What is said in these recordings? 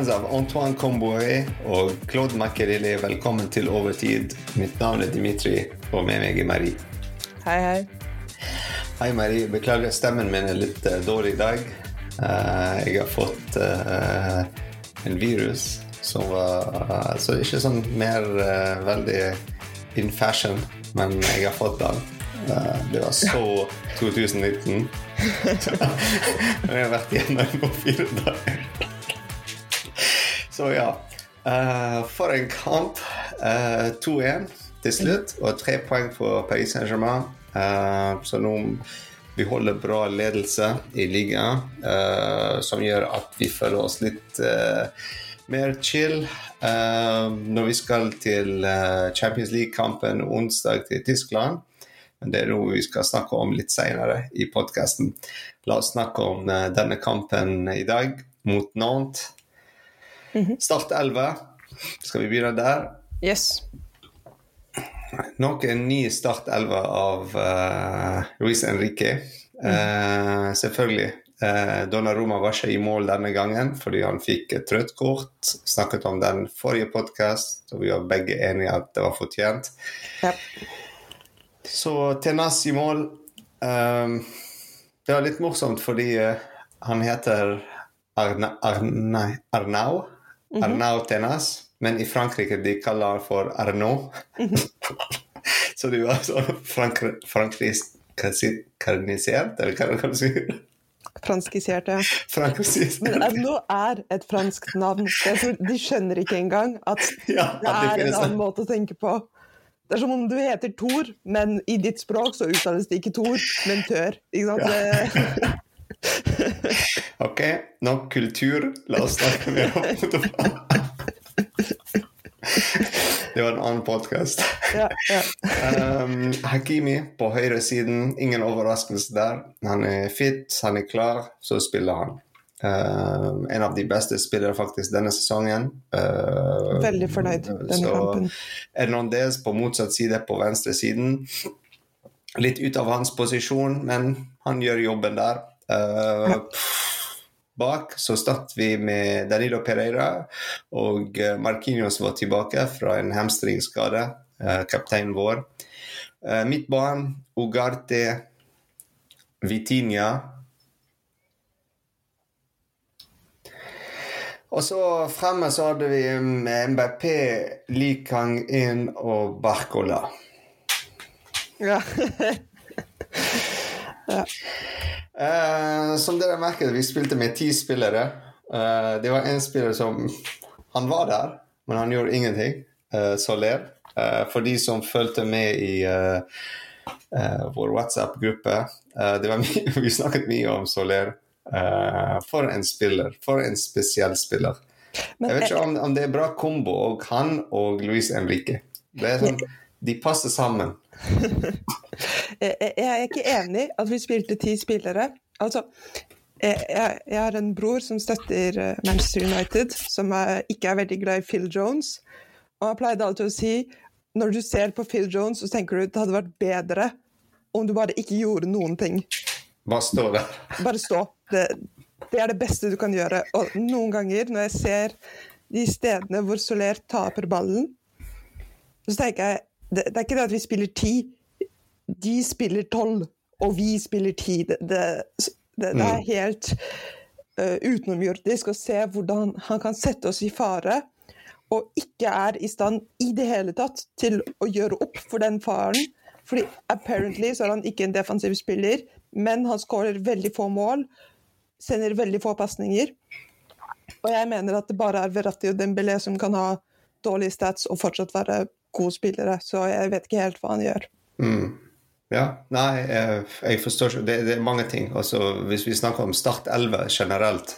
Fans av Antoine Comboiré og Claude Makelele, velkommen til Overtid. Mitt navn er Dimitri, og med meg er Marie. Hei, hei. Hei, Marie. Beklager, stemmen min er litt uh, dårlig i dag. Uh, jeg har fått uh, en virus som var Så ikke sånn mer veldig in fashion, men jeg har fått den. det var så 2019. jeg har vært gjennom på fire dager. Så ja. Uh, for en kamp. Uh, eh, 2-1 til slutt, og tre poeng for Paris Saint-Germain. Uh, så nå vi holder bra ledelse i ligaen, som gjør at vi føler oss litt mer chill når vi skal til Champions League-kampen onsdag til Tyskland. Men det er noe vi skal snakke om litt senere i podkasten. La oss snakke om denne kampen i dag mot Nantes. -hmm. Start 11. Skal vi begynne der? Yes. Nok en ny Start 11 av uh, Luis Enrique. Uh, selvfølgelig. Uh, Donnaroma var ikke i mål denne gangen fordi han fikk et rødt kort. Snakket om den forrige podkast, og vi var begge enige at det var fortjent. Yep. Så Tenas i mål. Um, det var litt morsomt fordi han heter Arna, Arna, Arnau. -hmm. Arnaud Tenas, men i Frankrike de kaller han for Arnaud. Mm -hmm. så det var sånn frankisert eller hva kan du si? Franskisert, ja. Frankisert. Men Arnaud er et fransk navn. de skjønner ikke engang at ja, det er det en annen måte å tenke på. Det er som om du heter Thor, men i ditt språk så uttales det ikke Thor, men Tør. Ikke sant? Ja. OK, nok kultur. La oss snakke mer om fotball. Det var en annen podkast. Ja, ja. um, Hakimi på høyresiden, ingen overraskelse der. Han er fit, han er klar, så spiller han. Um, en av de beste spillere faktisk denne sesongen. Uh, Veldig fornøyd denne så kampen. Hernandez på motsatt side, på venstre siden. Litt ut av hans posisjon, men han gjør jobben der. Uh, bak så startet vi med Danilo Pereira, og Markinios Marquinhos var tilbake fra en hamstringsskade, uh, kapteinen vår. Uh, Midtbanen, Ugarte, Vitinha. Og så fremme så hadde vi MBP, Likang inn og Barcola. Ja. ja. Uh, som dere merket, vi spilte med ti spillere. Uh, det var én spiller som Han var der, men han gjorde ingenting. Uh, Soler. for de som fulgte med i vår WhatsApp-gruppe Vi snakket mye om Soler. for en spiller. For en spesiell spiller. Men, jeg vet ikke om, om, det er bra kombo, og han og Luis Enrique. Det er sånn, de passer sammen. jeg er ikke enig at vi spilte ti spillere. Altså, jeg, jeg, har en bror som støtter eh, Manchester United, som er, ikke er veldig glad i Phil Jones. Og han pleide alltid å si når du ser på Phil Jones, så tenker du at det hadde vært bedre om du bare ikke gjorde noen ting. Bare stå der. Bare stå. Det, det er det beste du kan gjøre. Og noen ganger når jeg ser de stedene hvor Soler taper ballen, så tenker jeg det, det er ikke det at vi spiller ti, de spiller tolv, og vi spiller ti. Det, det, er mm. helt uh, utenomjordisk å se hvordan han kan sette oss i fare, og ikke er i stand i det hele tatt til å gjøre opp for den faren. Fordi apparently så er han ikke en defensiv spiller, men han skårer veldig få mål, sender veldig få pasninger. Og jeg mener at det bare er Verratti og Dembélé som kan ha dårlige stats og fortsatt være gode spillere, så jeg vet ikke helt hva han gjør. Mm. Ja, nei, jeg, forstår ikke. Det, det, er mange ting. Altså, hvis vi snakker om Start 11 generelt,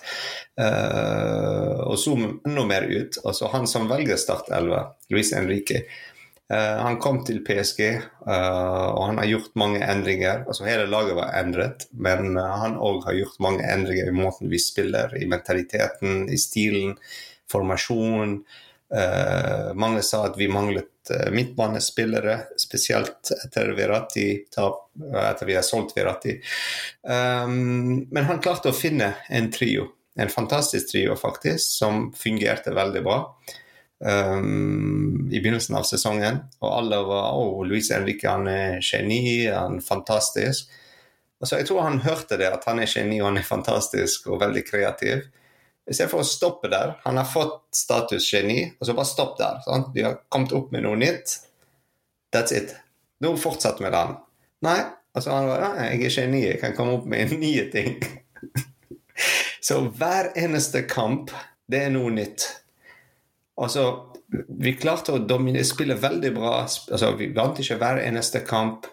uh, og zoom enda mer ut altså Han som velger Start 11, Luis Enrique, uh, han kom til PSG, uh, eh, og han har gjort mange endringer. altså Hele laget var endret, men han òg har gjort mange endringer i måten vi spiller, i mentaliteten, i stilen, formasjonen. mange sa at vi manglet Eh, midtbanespillere, spesielt etter Virati, etter vi har solgt Virati. Um, men han klarte å finne en trio En fantastisk trio, faktisk, som fungerte veldig bra um, i begynnelsen av sesongen. Og alle var Å, oh, Luis Enrique, han er geni, han er fantastisk. Og så Jeg tror han hørte det, at han er geni og han er fantastisk og veldig kreativ. Istedenfor å stoppe der. Han har fått status geni, og så bare stopp der. Sant? De har kommet opp med noe nytt. That's it. Nå fortsett med den. Nei, altså han var, nei, jeg er geni, jeg kan komme opp med nye ting. så hver eneste kamp, det er noe nytt. Altså, vi klarte å spille veldig bra. Altså, vi vant ikke hver eneste kamp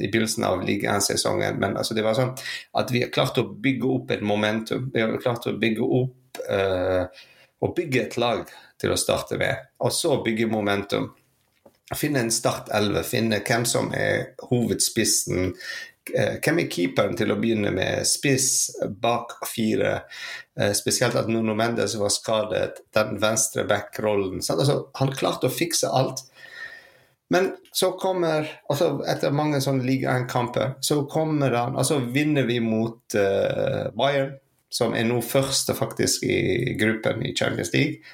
i begynnelsen av liga 1-sesongen. Men altså, det var sånn at vi har klart å bygge opp et momentum. Vi har klart å bygge opp uh, og bygge et lag til å starte med, og så bygge momentum. Finne en startelve, finne hvem som er hovedspissen. Eh, hvem er keeperen til å begynne med? Spiss bak fire. Spesielt at Nuno Mendes var skadet. Den venstre back-rollen. Altså, han klarte å fikse alt. Men så kommer altså Etter mange sånne ligakamper, så kommer han Altså vinner vi mot uh, Bayern, som er nå første faktisk i gruppen i Champions League.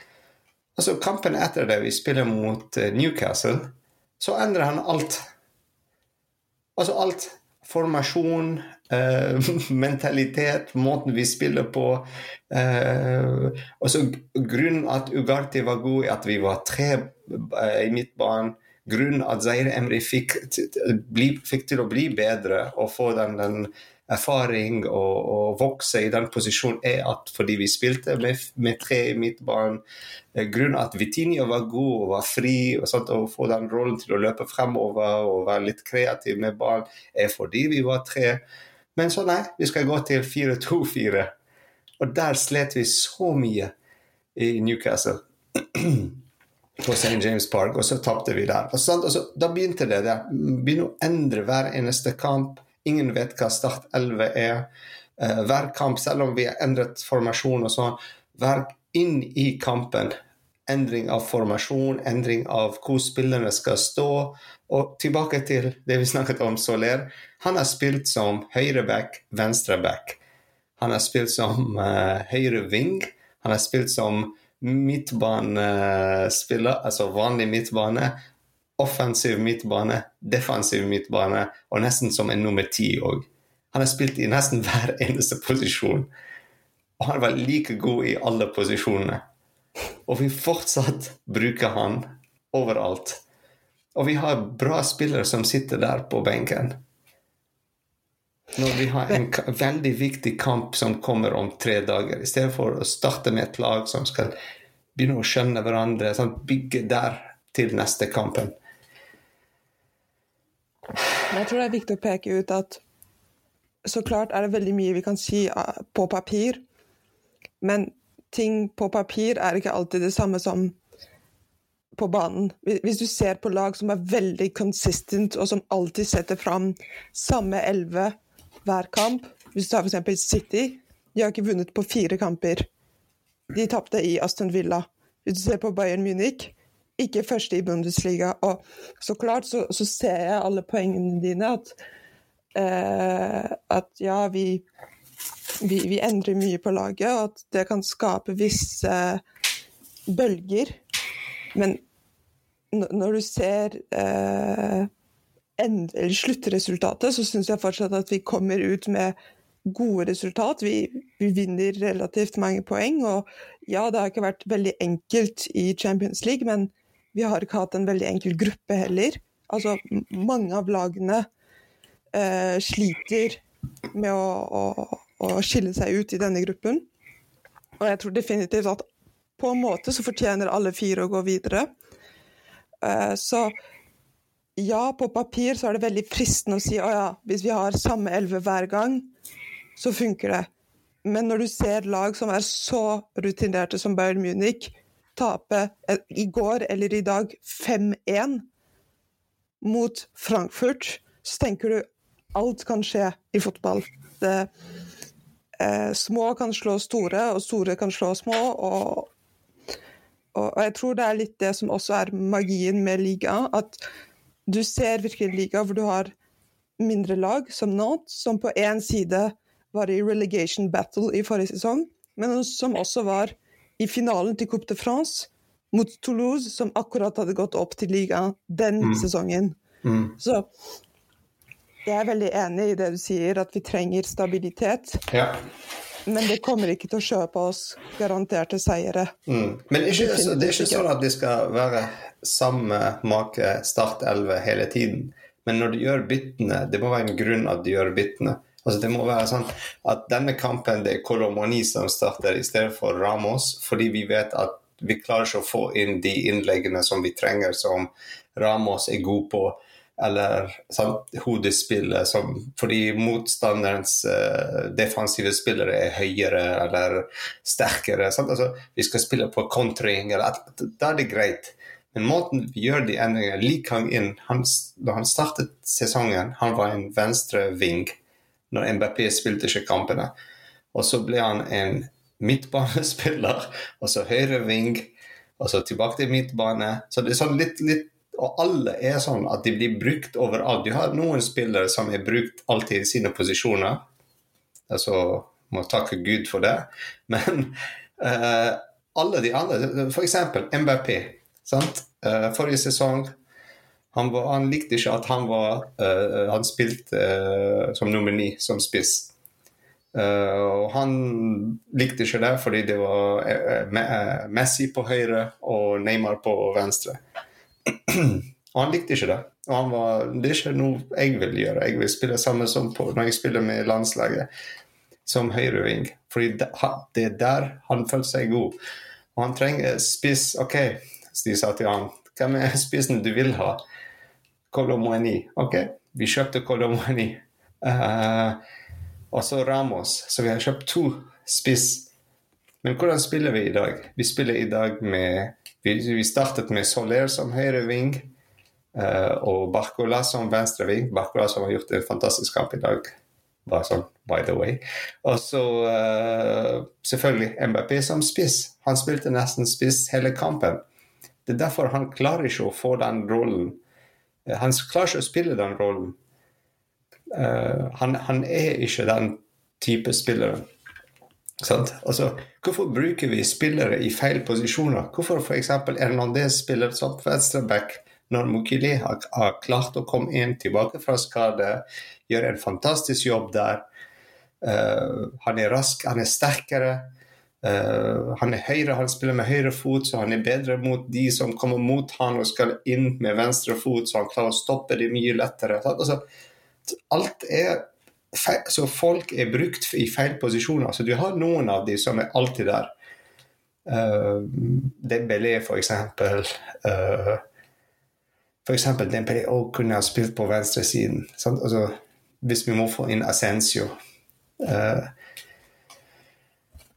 Altså Kampen etter det, vi spiller mot uh, Newcastle, så endrer han alt. Altså alt. Formasjon, uh, mentalitet, måten vi spiller på. Uh, og så Grunnen at Ugarti var god, at vi var tre i midtbanen grunnen at Zaire Emry fikk, fikk, til å bli bedre og få den, den erfaring og, og, vokse i den posisjonen, er at fordi vi spilte med, med tre midtbanen. Eh, grunnen at Vitinho var god og var fri og, sånt, og få den rollen til å løpe fremover og være litt kreativ med ballen, er fordi vi var tre. Men så nei, vi skal gå til 4-2-4. Og der slet vi så mye i Newcastle. på St. James Park, og så tapte vi der. Og og så, da begynte det. Det begynner å endre hver eneste kamp. Ingen vet hva Start 11 er. Uh, hver kamp, selv om vi har endret formasjon og sånn, hver inn i kampen. Endring av formasjon, endring av hvor spillerne skal stå. Og tilbake til det vi snakket om Soler. Han har spilt som høyreback, venstreback. Han har spilt som uh, høyre wing. Han har spilt som midtbanespiller, altså vanlig midtbane, offensiv midtbane, defensiv midtbane, og nesten som en nummer ti òg. Han har spilt i nesten hver eneste posisjon. Og han var like god i alle posisjonene. Og vi fortsatt bruker han overalt. Og vi har bra spillere som sitter der på benken. Når vi har en veldig viktig kamp som kommer om tre dager, i stedet for å starte med et lag som skal begynne å skjønne hverandre, sånn, bygge der til neste kampen. Jeg tror det er viktig å peke ut at så klart er det veldig mye vi kan si ah, på papir, men ting på papir er ikke alltid det samme som på banen. Hvis du ser på lag som er veldig consistent, og som alltid setter fram samme elleve hver kamp. Hvis du tar f.eks. City, de har ikke vunnet på fire kamper. De tapte i Aston Villa. Hvis du ser på Bayern Munich, ikke første i Bundesliga. Og så klart så, så ser jeg alle poengene dine, at, eh, at ja, vi, vi, vi, endrer mye på laget, og at det kan skape visse bølger. Men når du ser eh, endelig sluttresultatet, så syns jeg fortsatt at vi kommer ut med gode resultat. Vi, vi, vinner relativt mange poeng. Og ja, det har ikke vært veldig enkelt i Champions League, men vi har ikke hatt en veldig enkel gruppe heller. Altså, mange av lagene eh, sliter med å, å, å, skille seg ut i denne gruppen. Og jeg tror definitivt at på en måte så fortjener alle fire å gå videre. Eh, så ja, på papir så er det veldig fristende å si å ja, hvis vi har samme elleve hver gang, så funker det. Men når du ser lag som er så rutinerte som Bayern Munich, tape i går eller i dag 5-1 mot Frankfurt, så tenker du alt kan skje i fotball. Det, eh, små kan slå store, og store kan slå små. Og, og, jeg tror det er litt det som også er magien med liga. At du ser virkelig en liga hvor du har mindre lag, som Nantes, som på én side var i relegation battle i forrige sesong, men som også var i finalen til Coupe de France mot Toulouse, som akkurat hadde gått opp til ligaen den Mm. sesongen. Mm. Så jeg er veldig enig i det du sier, at vi trenger stabilitet. Ja. Men det kommer ikke til å kjøpe oss garanterte seire. Mm. Men ikke, så, det er ikke sånn at det skal være samme make startelve hele tiden. Men når du gjør byttene, det må være en grunn at du gjør byttene. Altså Det må være sånn at denne kampen det er Kolomoni som starter i stedet for Ramos, fordi vi vet at vi klarer ikke å få inn de innleggene som vi trenger, som Ramos er god på, eller sant, hodespillet som Fordi motstanderens uh, defensive spillere er høyere eller sterkere. Altså, vi skal spille på kontring, da er det greit. Men måten vi gjør de endringene Kang-in, han, da han startet sesongen, han var en venstre ving når MBP spilte ikke kampene. Og så ble han en midtbanespiller, og så høyre ving, og så tilbake til midtbane. Så det er sånn litt, litt Og alle er sånn at de blir brukt overalt. Du har noen spillere som er brukt alltid i sine posisjoner. Altså må takke Gud for det. Men uh, alle de andre, f.eks. MBP. Sant? Uh, forrige sesong han, var, han, likte ikke at han var uh, Han spilte uh, som nummer ni, som spiss. Uh, og han likte ikke det fordi det var Messi på høyre og Neymar på venstre. Og han likte ikke det. Og han var, det er ikke noe jeg vil gjøre. Jeg vil spille samme som på, når jeg spiller med landslaget, som høyreving. Fordi det, er der han føler seg god. Og han trenger spiss. OK, de sa til han, hvem er spissen du vil ha? Kolomoni. OK, vi kjøpte Kolomoni. Uh, og så Ramos. Så vi har kjøpt to spiss. Men hvordan spiller vi i dag? Vi spiller i dag med Vi, vi startet med Soler som høyre ving uh, og Barcola som venstre ving. Barcola som har gjort en fantastisk kamp i dag. Bare sånn, by the way. Og så uh, selvfølgelig MBP som spiss. Han spilte nesten spiss hele kampen. Det er derfor han klarer ikke å få den rollen. Han klarer ikke å spille den rollen. Uh, han, han, er ikke den type spilleren. Altså, hvorfor bruker vi spillere i feil posisjoner? Hvorfor f.eks. Hernandez spiller som venstreback når Mukili har, har, klart å komme inn tilbake fra skade, gjør en fantastisk jobb der. Uh, han er rask, han er sterkere. Uh, han er høyre, han spiller med høyre fot, så han er bedre mot de som kommer mot han og skal inn med venstre fot, så han klarer å stoppe det mye lettere. Altså, alt er så folk er brukt i feil posisjoner. Så du har noen av de som er alltid der. Uh, Dembélé, for eksempel. Uh, for eksempel Dembélé også kunne ha spilt på venstresiden. Altså, hvis vi må få inn Assensio. Uh,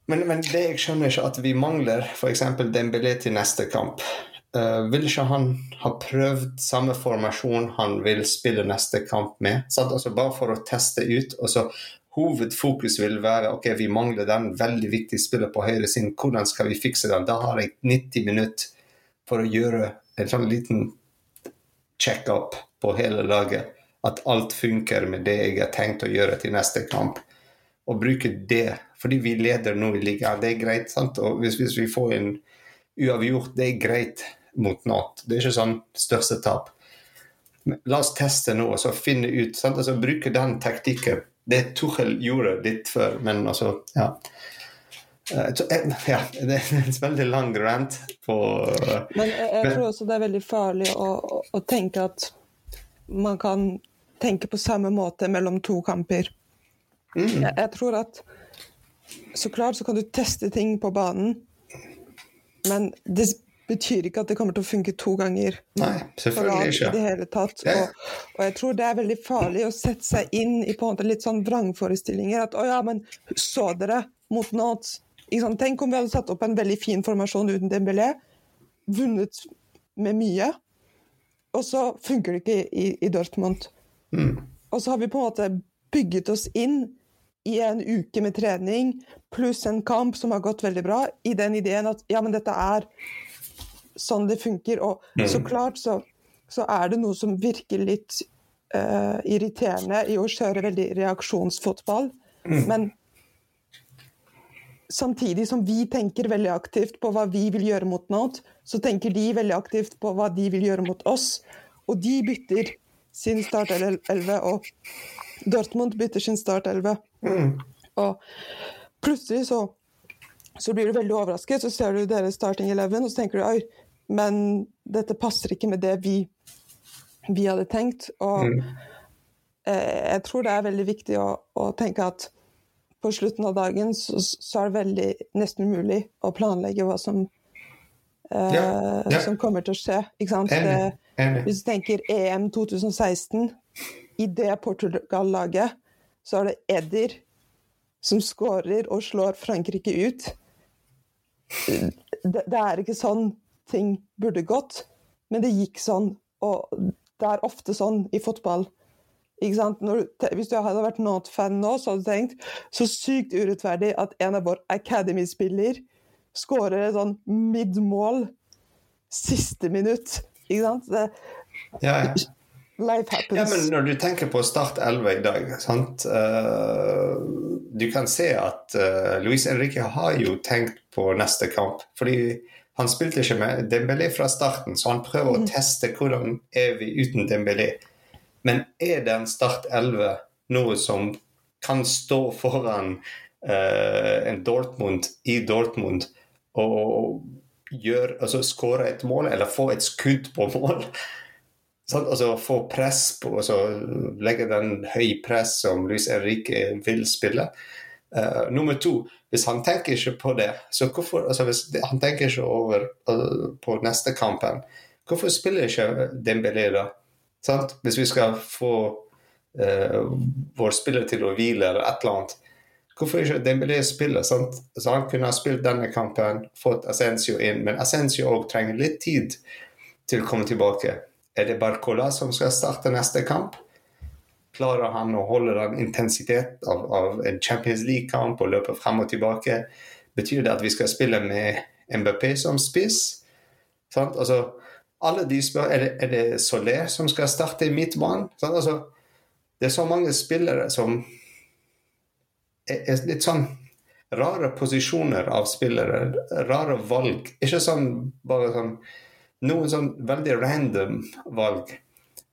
men, men, det jeg skjønner ikke at vi mangler f.eks. Dembélé til neste kamp. Uh, vil ikke han ha prøvd samme formasjon han vil spille neste kamp med? Altså Bare for å teste ut. og så Hovedfokus vil være ok, vi mangler den veldig viktige spiller på høyre sin. Hvordan skal vi fikse den? Da har jeg 90 minutter for å gjøre en sånn liten check-up på hele laget. At alt funker med det jeg har tenkt å gjøre til neste kamp. Og bruke det. Fordi vi leder nå i ligaen. Det er greit. sant? Og hvis, hvis vi får en uavgjort, det er greit mot natt. Det er ikke sånn største tap. Men la oss teste nå og så finne ut. Sant? Altså Bruke den taktikken. Det Tuchel gjorde litt før, men altså Ja. Ja, det er en veldig lang rant på Men jeg, jeg tror også det er veldig farlig å, å, å, tenke at man kan tenke på samme måte mellom to kamper. Mm. Jeg, jeg tror at så klart så kan du teste ting på banen, men det betyr ikke at det kommer til å funke to ganger. Nei, selvfølgelig ikke. I det hele tatt. Ja. Og, og, jeg tror det er veldig farlig å sette seg inn i på en måte litt sånn vrangforestillinger. At å ja, men så dere mot Nats? Tenk om vi hadde satt opp en veldig fin formasjon uten Dembélé, vunnet med mye, og så funker det ikke i, i Dortmund. Mm. Og så har vi på en måte bygget oss inn i en uke med trening pluss en kamp som har gått veldig bra, i den ideen at ja, men dette er sånn det funker. Og mm. så klart så, så, er det noe som virker litt uh, irriterende i å kjøre veldig reaksjonsfotball. Men samtidig som vi tenker veldig aktivt på hva vi vil gjøre mot noe, så tenker de veldig aktivt på hva de vil gjøre mot oss. Og de bytter sin startelve, og Dortmund bytter sin startelve. Mm. Og plutselig så, så blir du veldig overrasket, så ser du deres starting eleven, og så tenker du oi, men dette passer ikke med det vi, vi hadde tenkt. Og Mm. eh, jeg tror det er veldig viktig å, å tenke at på slutten av dagen så, så er det veldig nesten umulig å planlegge hva som, eh, Ja, ja. som kommer til å skje. Det, hvis du tenker EM 2016, i det Portugal-laget, så er det Edir som skårer og slår Frankrike ut. Det, det er ikke sånn ting burde gått, men det gikk sånn. Og det er ofte sånn i fotball. Når hvis du hadde vært Not-fan nå, så hadde du tenkt så sykt urettferdig at en av vår Academy-spiller skårer et sånn mid-mål siste minutt. Ikke sant? Det, Ja, ja. life happens. Ja, men når du tenker på Start 11 i dag, sant? eh, du kan se at uh, Luis Henrique har jo tenkt på neste kamp. Fordi han spilte ikke med Dembélé fra starten, så han prøver å teste hvordan er vi uten Dembélé. Men er det en Start 11 noe som kan stå foran uh, en Dortmund i Dortmund og gjør, altså skåre et mål, eller få et skudd på mål? Sånn, Altså få press på, altså legge den høy press som Luis Henrique vil spille. Eh, nummer to, hvis han tenker ikke på det, så hvorfor, altså hvis han tenker ikke over uh, på neste kampen, hvorfor spiller ikke Dembélé da? Sant? Hvis vi skal få uh, vår spiller til å hvile eller et eller annet, hvorfor ikke Dembélé spille? Sant? Så han kunne ha spilt denne kampen, fått Ascencio inn, men Ascencio òg trenger litt tid til å komme tilbake. Er det Barcola som skal starte neste kamp? Klarer han å holde den intensitet av, av en Champions League-kamp og løpe frem og tilbake? Betyr det at vi skal spille med MBP som spiss? Sant? Altså, alle de spør, er det, er det Soler som skal starte i midtbanen? Sant? Altså, det er så mange spillere som er, er litt sånn rare posisjoner av spillere. Rare valg. Ikke sånn bare sånn noen sånn veldig random valg.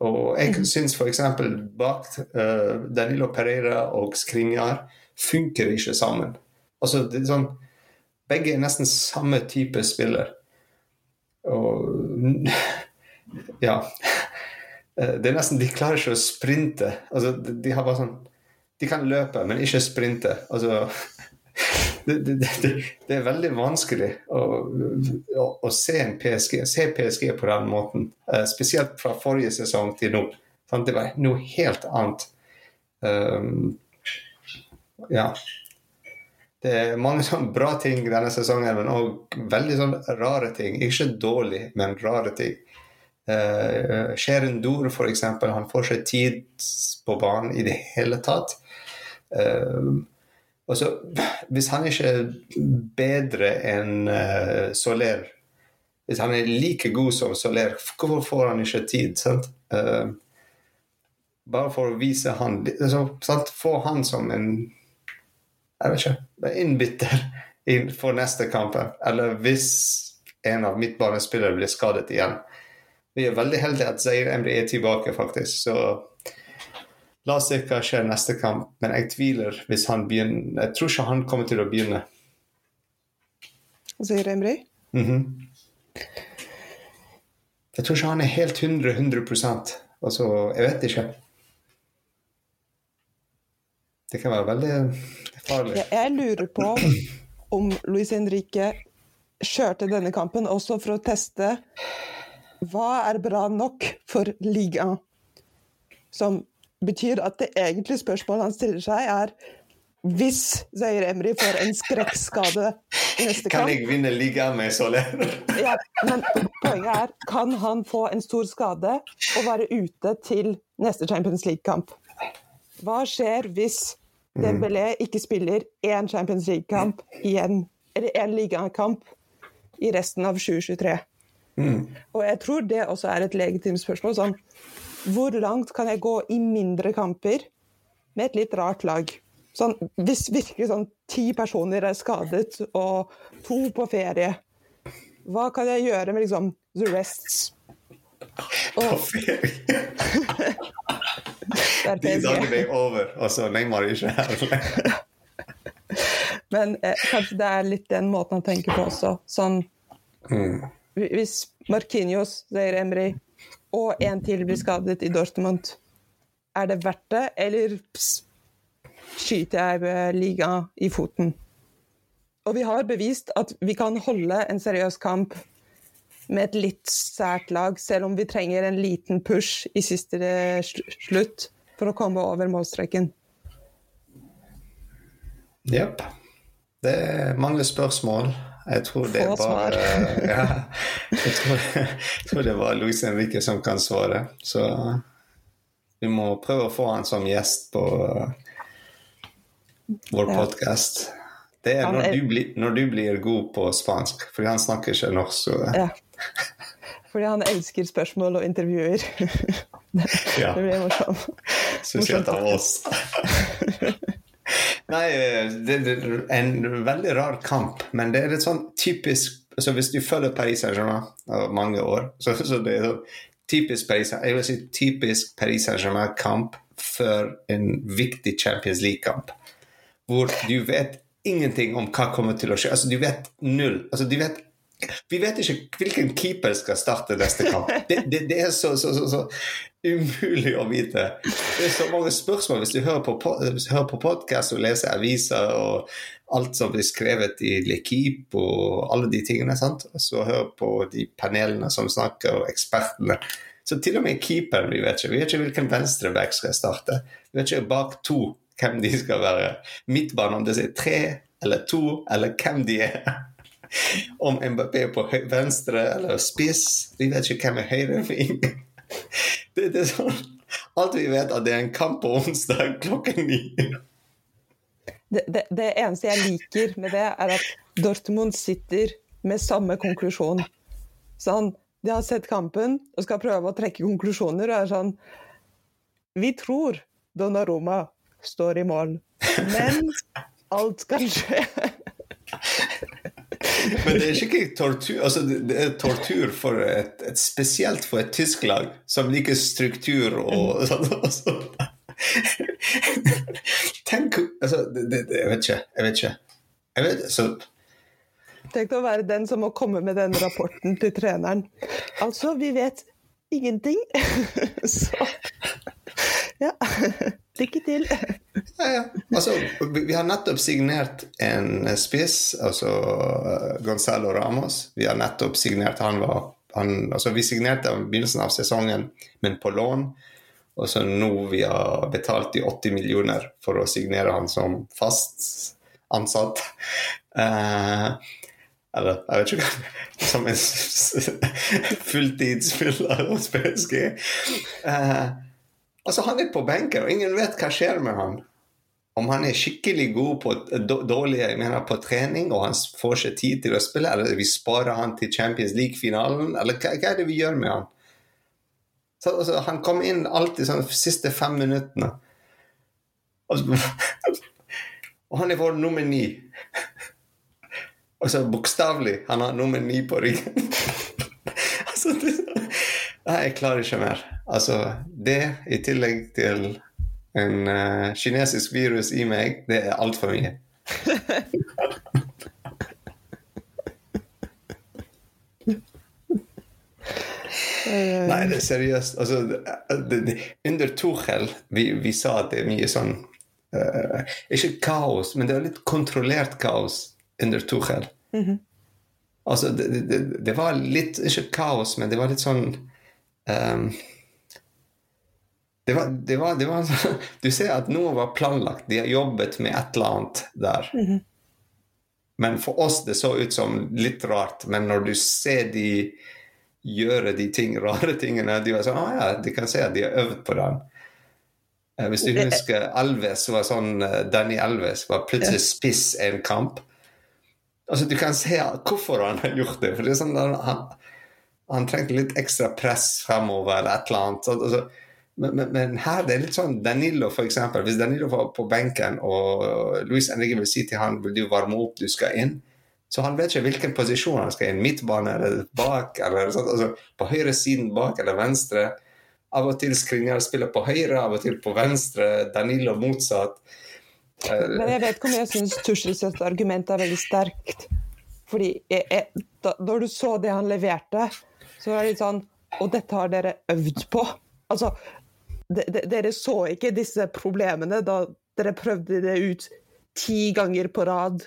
Og jeg syns f.eks. bak uh, Danilo Pereira og Skrinjar funker ikke sammen. Altså, det er sånn, begge er nesten samme type spiller. Og ja. Eh, Det er nesten, De klarer ikke å sprinte. Altså, de, de har bare sånn De kan løpe, men ikke sprinte. Altså det, det, det, er veldig vanskelig å, å, å se PSG se PSG på den måten. Uh, spesielt fra forrige sesong til nå. Sant? Det var noe helt annet. Um, ja. Det er mange sånne bra ting denne sesongen, men òg veldig sånne rare ting. Ikke dårlig, men rare ting. Uh, Sheren Dour, eksempel, han får ikke tid på banen i det hele tatt. Uh, og så, hvis han ikke er bedre enn uh, Soler Hvis han er like god som Soler, hvorfor får han ikke tid? Uh, bare for å vise han altså, sant? Få han som en jeg vet ikke, innbytter for neste kamp. Eller hvis en av midtbanespillere blir skadet igjen. Vi er veldig heldige at Zair Emry er tilbake, faktisk. Så la oss se hva skjer neste kamp. Men jeg tviler hvis han begynner Jeg tror ikke han kommer til å begynne. Sier Emry. Mhm. Jeg tror ikke han er helt 100 100% Altså, jeg vet ikke. Det kan være veldig farlig. Jeg, jeg lurer på om Luis Henrique kjørte denne kampen også for å teste hva er bra nok for ligaen. Som betyr at det egentlige spørsmålet han stiller seg, er hvis Zaire Emry får en skrekkskade i neste kamp Kan jeg vinne ligaen med Soler? ja, Men poenget er, kan han få en stor skade og være ute til neste Champions League-kamp? Hva skjer hvis Dembélé ikke spiller én Champions League-kamp igjen, eller én ligakamp i resten av 2023? Og jeg tror det også er et legitimt spørsmål. Sånn, hvor langt kan jeg gå i mindre kamper med et litt rart lag? Sånn, hvis virkelig sånn ti personer er skadet og to på ferie, hva kan jeg gjøre med liksom the rests? På ferie. Er De dagene er over, og så Neymar er ikke her. Men eh, kanskje det er litt den måten han tenker på også. Sånn Hvis Markinios, sier Emry, og en til blir skadet i Dortmund, er det verdt det, eller pss, skyter jeg liga ligaen i foten? Og vi har bevist at vi kan holde en seriøs kamp med et litt sært lag, selv om vi trenger en liten push i siste eh, slutt for å komme over målstreken. Jepp. Det er mange spørsmål. Jeg tror det er Få bare ja, jeg, tror, jeg tror det bare Louise Henrique som kan svare. Så vi må prøve å få han som gjest på vår Ja. podkast. Det er når er- du, blir, når du blir god på spansk, fordi han snakker ikke norsk. Så, Ja. Fordi han elsker spørsmål og intervjuer. Ja. Det blir morsomt. Spesielt av oss. Nei, det er en veldig rar kamp, men det er litt sånn typisk så Hvis du følger Paris Saint-Germain over mange år, så, så det er sånn typisk Paris Jeg vil si typisk Paris Saint-Germain-kamp før en viktig Champions League-kamp. Hvor du vet ingenting om hva kommer til å skje. Altså, du vet null. Altså, du vet vi vet ikke hvilken keeper skal starte neste kamp. Det, det, det er så, så, så, så umulig å vite. Det er så mange spørsmål hvis du hører på, hvis på podkast og leser aviser og alt som blir skrevet i Lekip og alle de tingene. sant? Så hører på de panelene som snakker, og ekspertene. Så til og med keeperen vi vet ikke. Vi vet ikke hvilken venstreback skal starte. Vi vet ikke bak to hvem de skal være. Midtbane, om det er tre eller to, eller hvem de er. Om Mbappé er på venstre eller spiss. Vi vet ikke hvem er høyreving. Det, det er sånn Alt vi vet, at det er en kamp på onsdag klokken ni. Det, det, det eneste jeg liker med det, er at Dortmund sitter med samme konklusjon. Sånn, de har sett kampen og skal prøve å trekke konklusjoner og er sånn Vi tror Donnaroma står i mål, men alt kan skje. Men det er ikke tortur altså det, er tortur for et, et spesielt for et tysk lag som liker struktur og sånn. og sånn. Tenk altså, det, det, det, Jeg vet ikke. Jeg vet ikke. Jeg vet, så, Tenk å være den som må komme med den rapporten til treneren. Altså, vi vet ingenting. Så ja. Lykke til. ja, ja. Altså, vi, har nettopp signert en spiss, altså eh, Gonzalo Ramos. Vi har nettopp signert Han var han, altså Vi signerte i begynnelsen av sesongen, men på lån. Og så nå vi har betalt de 80 millioner for å signere han som fast ansatt. Uh, eller jeg vet ikke hva Som en fulltidsspiller hos PSG. Eh, altså, han er på benken, og ingen vet hva skjer med han. Om han er skikkelig god på dårlig mener, på trening, og han får ikke tid til å spille, eller vi sparer han til Champions League-finalen, eller hva, hva er det vi gjør med han? Så, altså, han kom inn alltid sånn de siste fem minuttene. Og, og han er vår nummer ni. Altså bokstavelig. Han har nummer ni på ryggen. altså, det, nei, jeg klarer ikke mer. Altså, det i tillegg til en uh, kinesisk virus i meg, det er altfor mye. Nei, det er seriøst. Altså, det, det, under Tuchel vi, vi sa at det er mye sånn uh, Ikke kaos, men det er litt kontrollert kaos under Tuchel. Altså, det, det, det var litt Ikke kaos, men det var litt sånn ehm, det, var, det, var, det var sånn Du ser at noe var planlagt. De har jobbet med et eller annet der. Men for oss det så ut som litt rart. Men når du ser de gjøre de ting, rare tingene De var sånn ah, ja, de kan se at de har øvd på den. Eh, Hvis du husker Alves var sånn eh, Danny Alves var plutselig spiss en kamp. Altså, du kan se hvorfor han har gjort det. For det er sånn han, han trengte litt ekstra press fremover eller et eller annet. Så, altså, Men, men, men, her det er litt sånn Danilo, eksempel. Hvis Danilo var på benken, og Luis Enrique vil si til han vil du varme opp, du skal inn, så han vet ikke hvilken posisjon han skal inn. Midtbane eller bak, eller altså på høyre siden bak eller venstre. Av og til Skriniar spiller på høyre, av og til på venstre. Danilo motsatt. Men jeg vet ikke om jeg syns Tussels argument er veldig sterkt. Fordi jeg, jeg, da, når du så det han leverte, så var det litt sånn Og dette har dere øvd på. Altså, de, de, dere så ikke disse problemene da dere prøvde det ut ti ganger på rad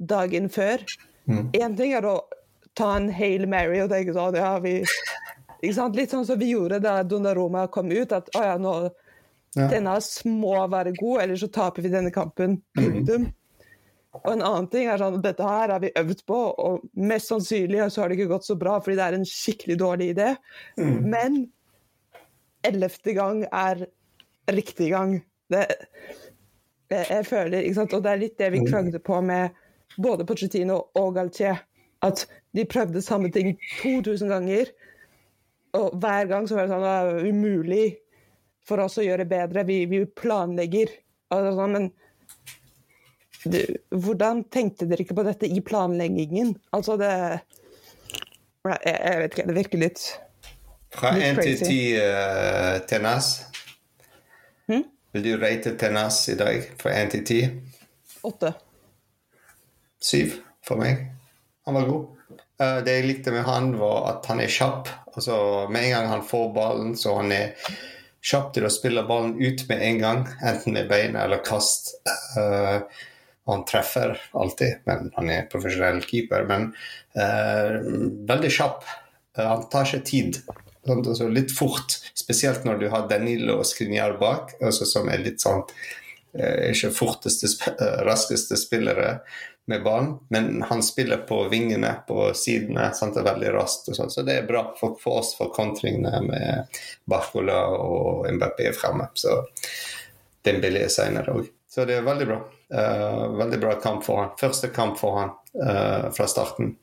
dagen før. Én mm. ting er å ta en Hail Mary og tenke sånn ja, vi Litt sånn som vi gjorde da Donnaroma kom ut. At å ja, nå ja. denne må være god, eller så taper vi denne kampen. Mm. Og en annen ting er sånn dette her har vi øvd på, og mest sannsynlig så har det ikke gått så bra fordi det er en skikkelig dårlig idé. Mm. Men ellevte gang er riktig gang. Det, jeg, jeg føler, ikke sant? Og det er litt det vi mm. klagde på med både Pochettino og Galtier. At de prøvde samme ting 2000 ganger, og hver gang så var det sånn det er umulig for oss å gjøre bedre. Vi, vi planlegger. Altså, men du, hvordan tenkte dere ikke på dette i planleggingen? Altså, det jeg, vet ikke, det virker litt fra 1 til 10 uh, Tenas. Hmm? Vil du rate Tenas i dag fra 1 til 10? 8. 7 for meg. Han var god. Uh, det jeg likte med han, var at han er kjapp. Altså, med en gang han får ballen, så han er kjapp til å spille ballen ut med en gang, enten med beina eller kast. Uh, han treffer alltid, men han er profesjonell keeper. Men eh, veldig kjapp. han tar ikke tid. Sånn, altså litt fort, spesielt når du har Danilo og Skriniar bak, altså som er litt sånn eh, Ikke forteste, eh, raskeste spillere med ballen, men han spiller på vingene på sidene. Sant, det er veldig raskt. og sånt, Så det er bra for, for oss for kontringene med Barcola og Mbappé fremme. Så den billige senere òg. Så det er veldig bra. Uh, veldig bra kamp for han. Første kamp for han uh, fra starten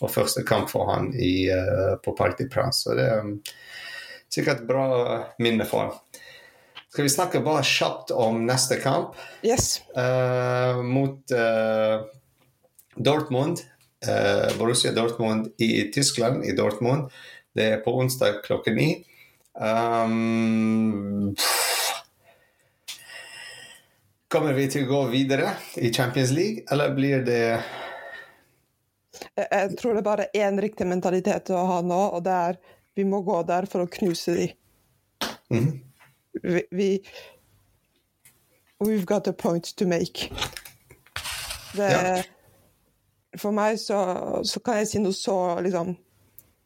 og første kamp for han i, uh, på Parc des Princes. Så det er um, sikkert bra minne for han. Skal vi snakke bare kjapt om neste kamp? Yes. Mot Dortmund. Borussia Dortmund i Tyskland, i Dortmund. Det er på onsdag klokken ni. Um, Kommer vi til å gå videre i Champions League, eller blir det jeg tror det er bare én riktig mentalitet å ha nå, og det er vi må gå der for å knuse dem. Mm. Vi, vi, We've got a point to make. Det, ja. For meg så, så, kan jeg si noe så liksom,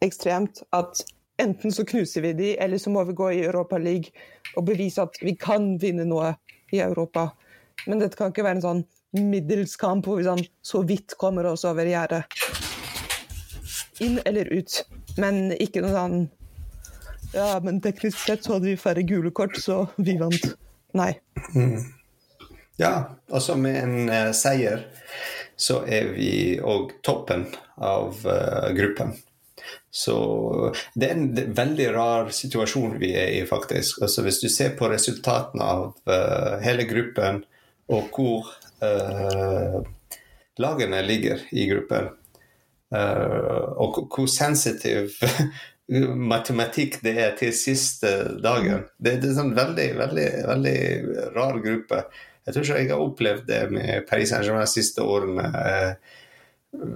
ekstremt at enten så knuser vi de, eller så må vi gå i Europa League og bevise at vi kan vinne noe i Europa. Men dette kan ikke være en sånn middels kamp hvor vi sånn, så vidt kommer oss over gjerdet. Inn eller ut. Men ikke noe sånn Ja, men teknisk sett så hadde vi færre gule kort, så vi vant. Nei. Mm. Ja, også med en uh, seier så er vi òg toppen av uh, gruppen. Så det er en veldig rar situasjon vi er i, faktisk. Altså Hvis du ser på resultatene av uh, hele gruppen, og hvor uh, lagene ligger i gruppen. Uh, og hvor sensitiv matematikk det er til siste dagen. Det, det er en sånn veldig, veldig, veldig rar gruppe. Jeg tror ikke jeg har opplevd det med Paris Saint-Germain de siste årene. Uh,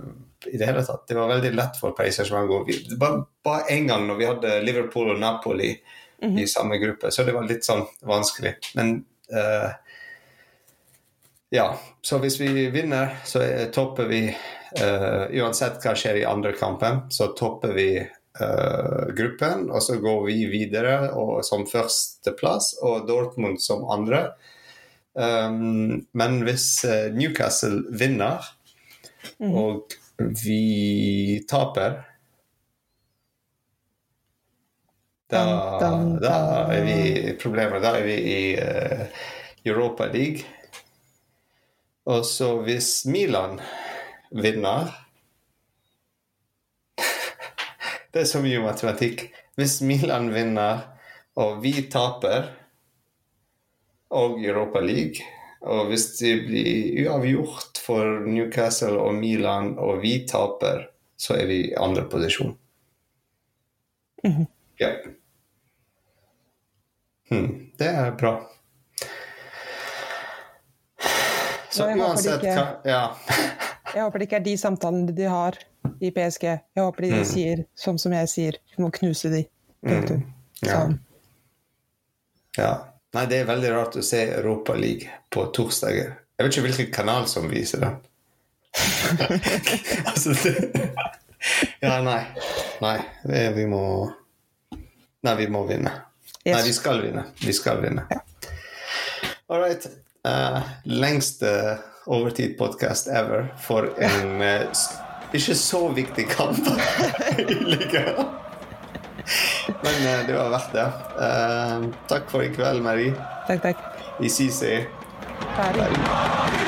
i det hele tatt. Det var veldig lett for Paris Saint-Germain å gå. Bare, bare en gang når vi hadde Liverpool og Napoli mm -hmm. i samme gruppe, så det var litt sånn vanskelig. Men uh, ja, så hvis vi vinner, så topper vi uh, Uansett hva skjer i andre kampen, så topper vi uh, gruppen. Og så går vi videre og, som førsteplass, og Dortmund som andre. Um, men hvis uh, Newcastle vinner, mm. og vi taper da, da, er vi problemet. Da er vi i Europa League. Og så hvis Milan vinner Det er så mye matematikk. Hvis Milan vinner, og vi taper, og Europa League Og hvis det blir uavgjort for Newcastle og Milan, og vi taper, så er vi i andre posisjon. Ja. Hmm, det er bra. Så jeg uansett ikke- hva Ja. Jeg håper det ikke er de samtalene de har i PSG. Jeg håper de sier sånn som jeg sier, vi må knuse de. Mm. Ja. Sånn. Ja. Nei, det er veldig rart å se Europa League på torsdager. Jeg vet ikke hvilken kanal som viser den. altså det Ja, nei. Nei, vi må Nei, vi må vinne. Yes. Nei, vi skal vinne. Vi skal vinne. All right. Eh, lengste overtid-podkast ever for en uh, ikke så viktig kamp. Men uh, det var verdt det. Takk for i kveld, Marie. Takk, takk. Vi ses. Ferdig.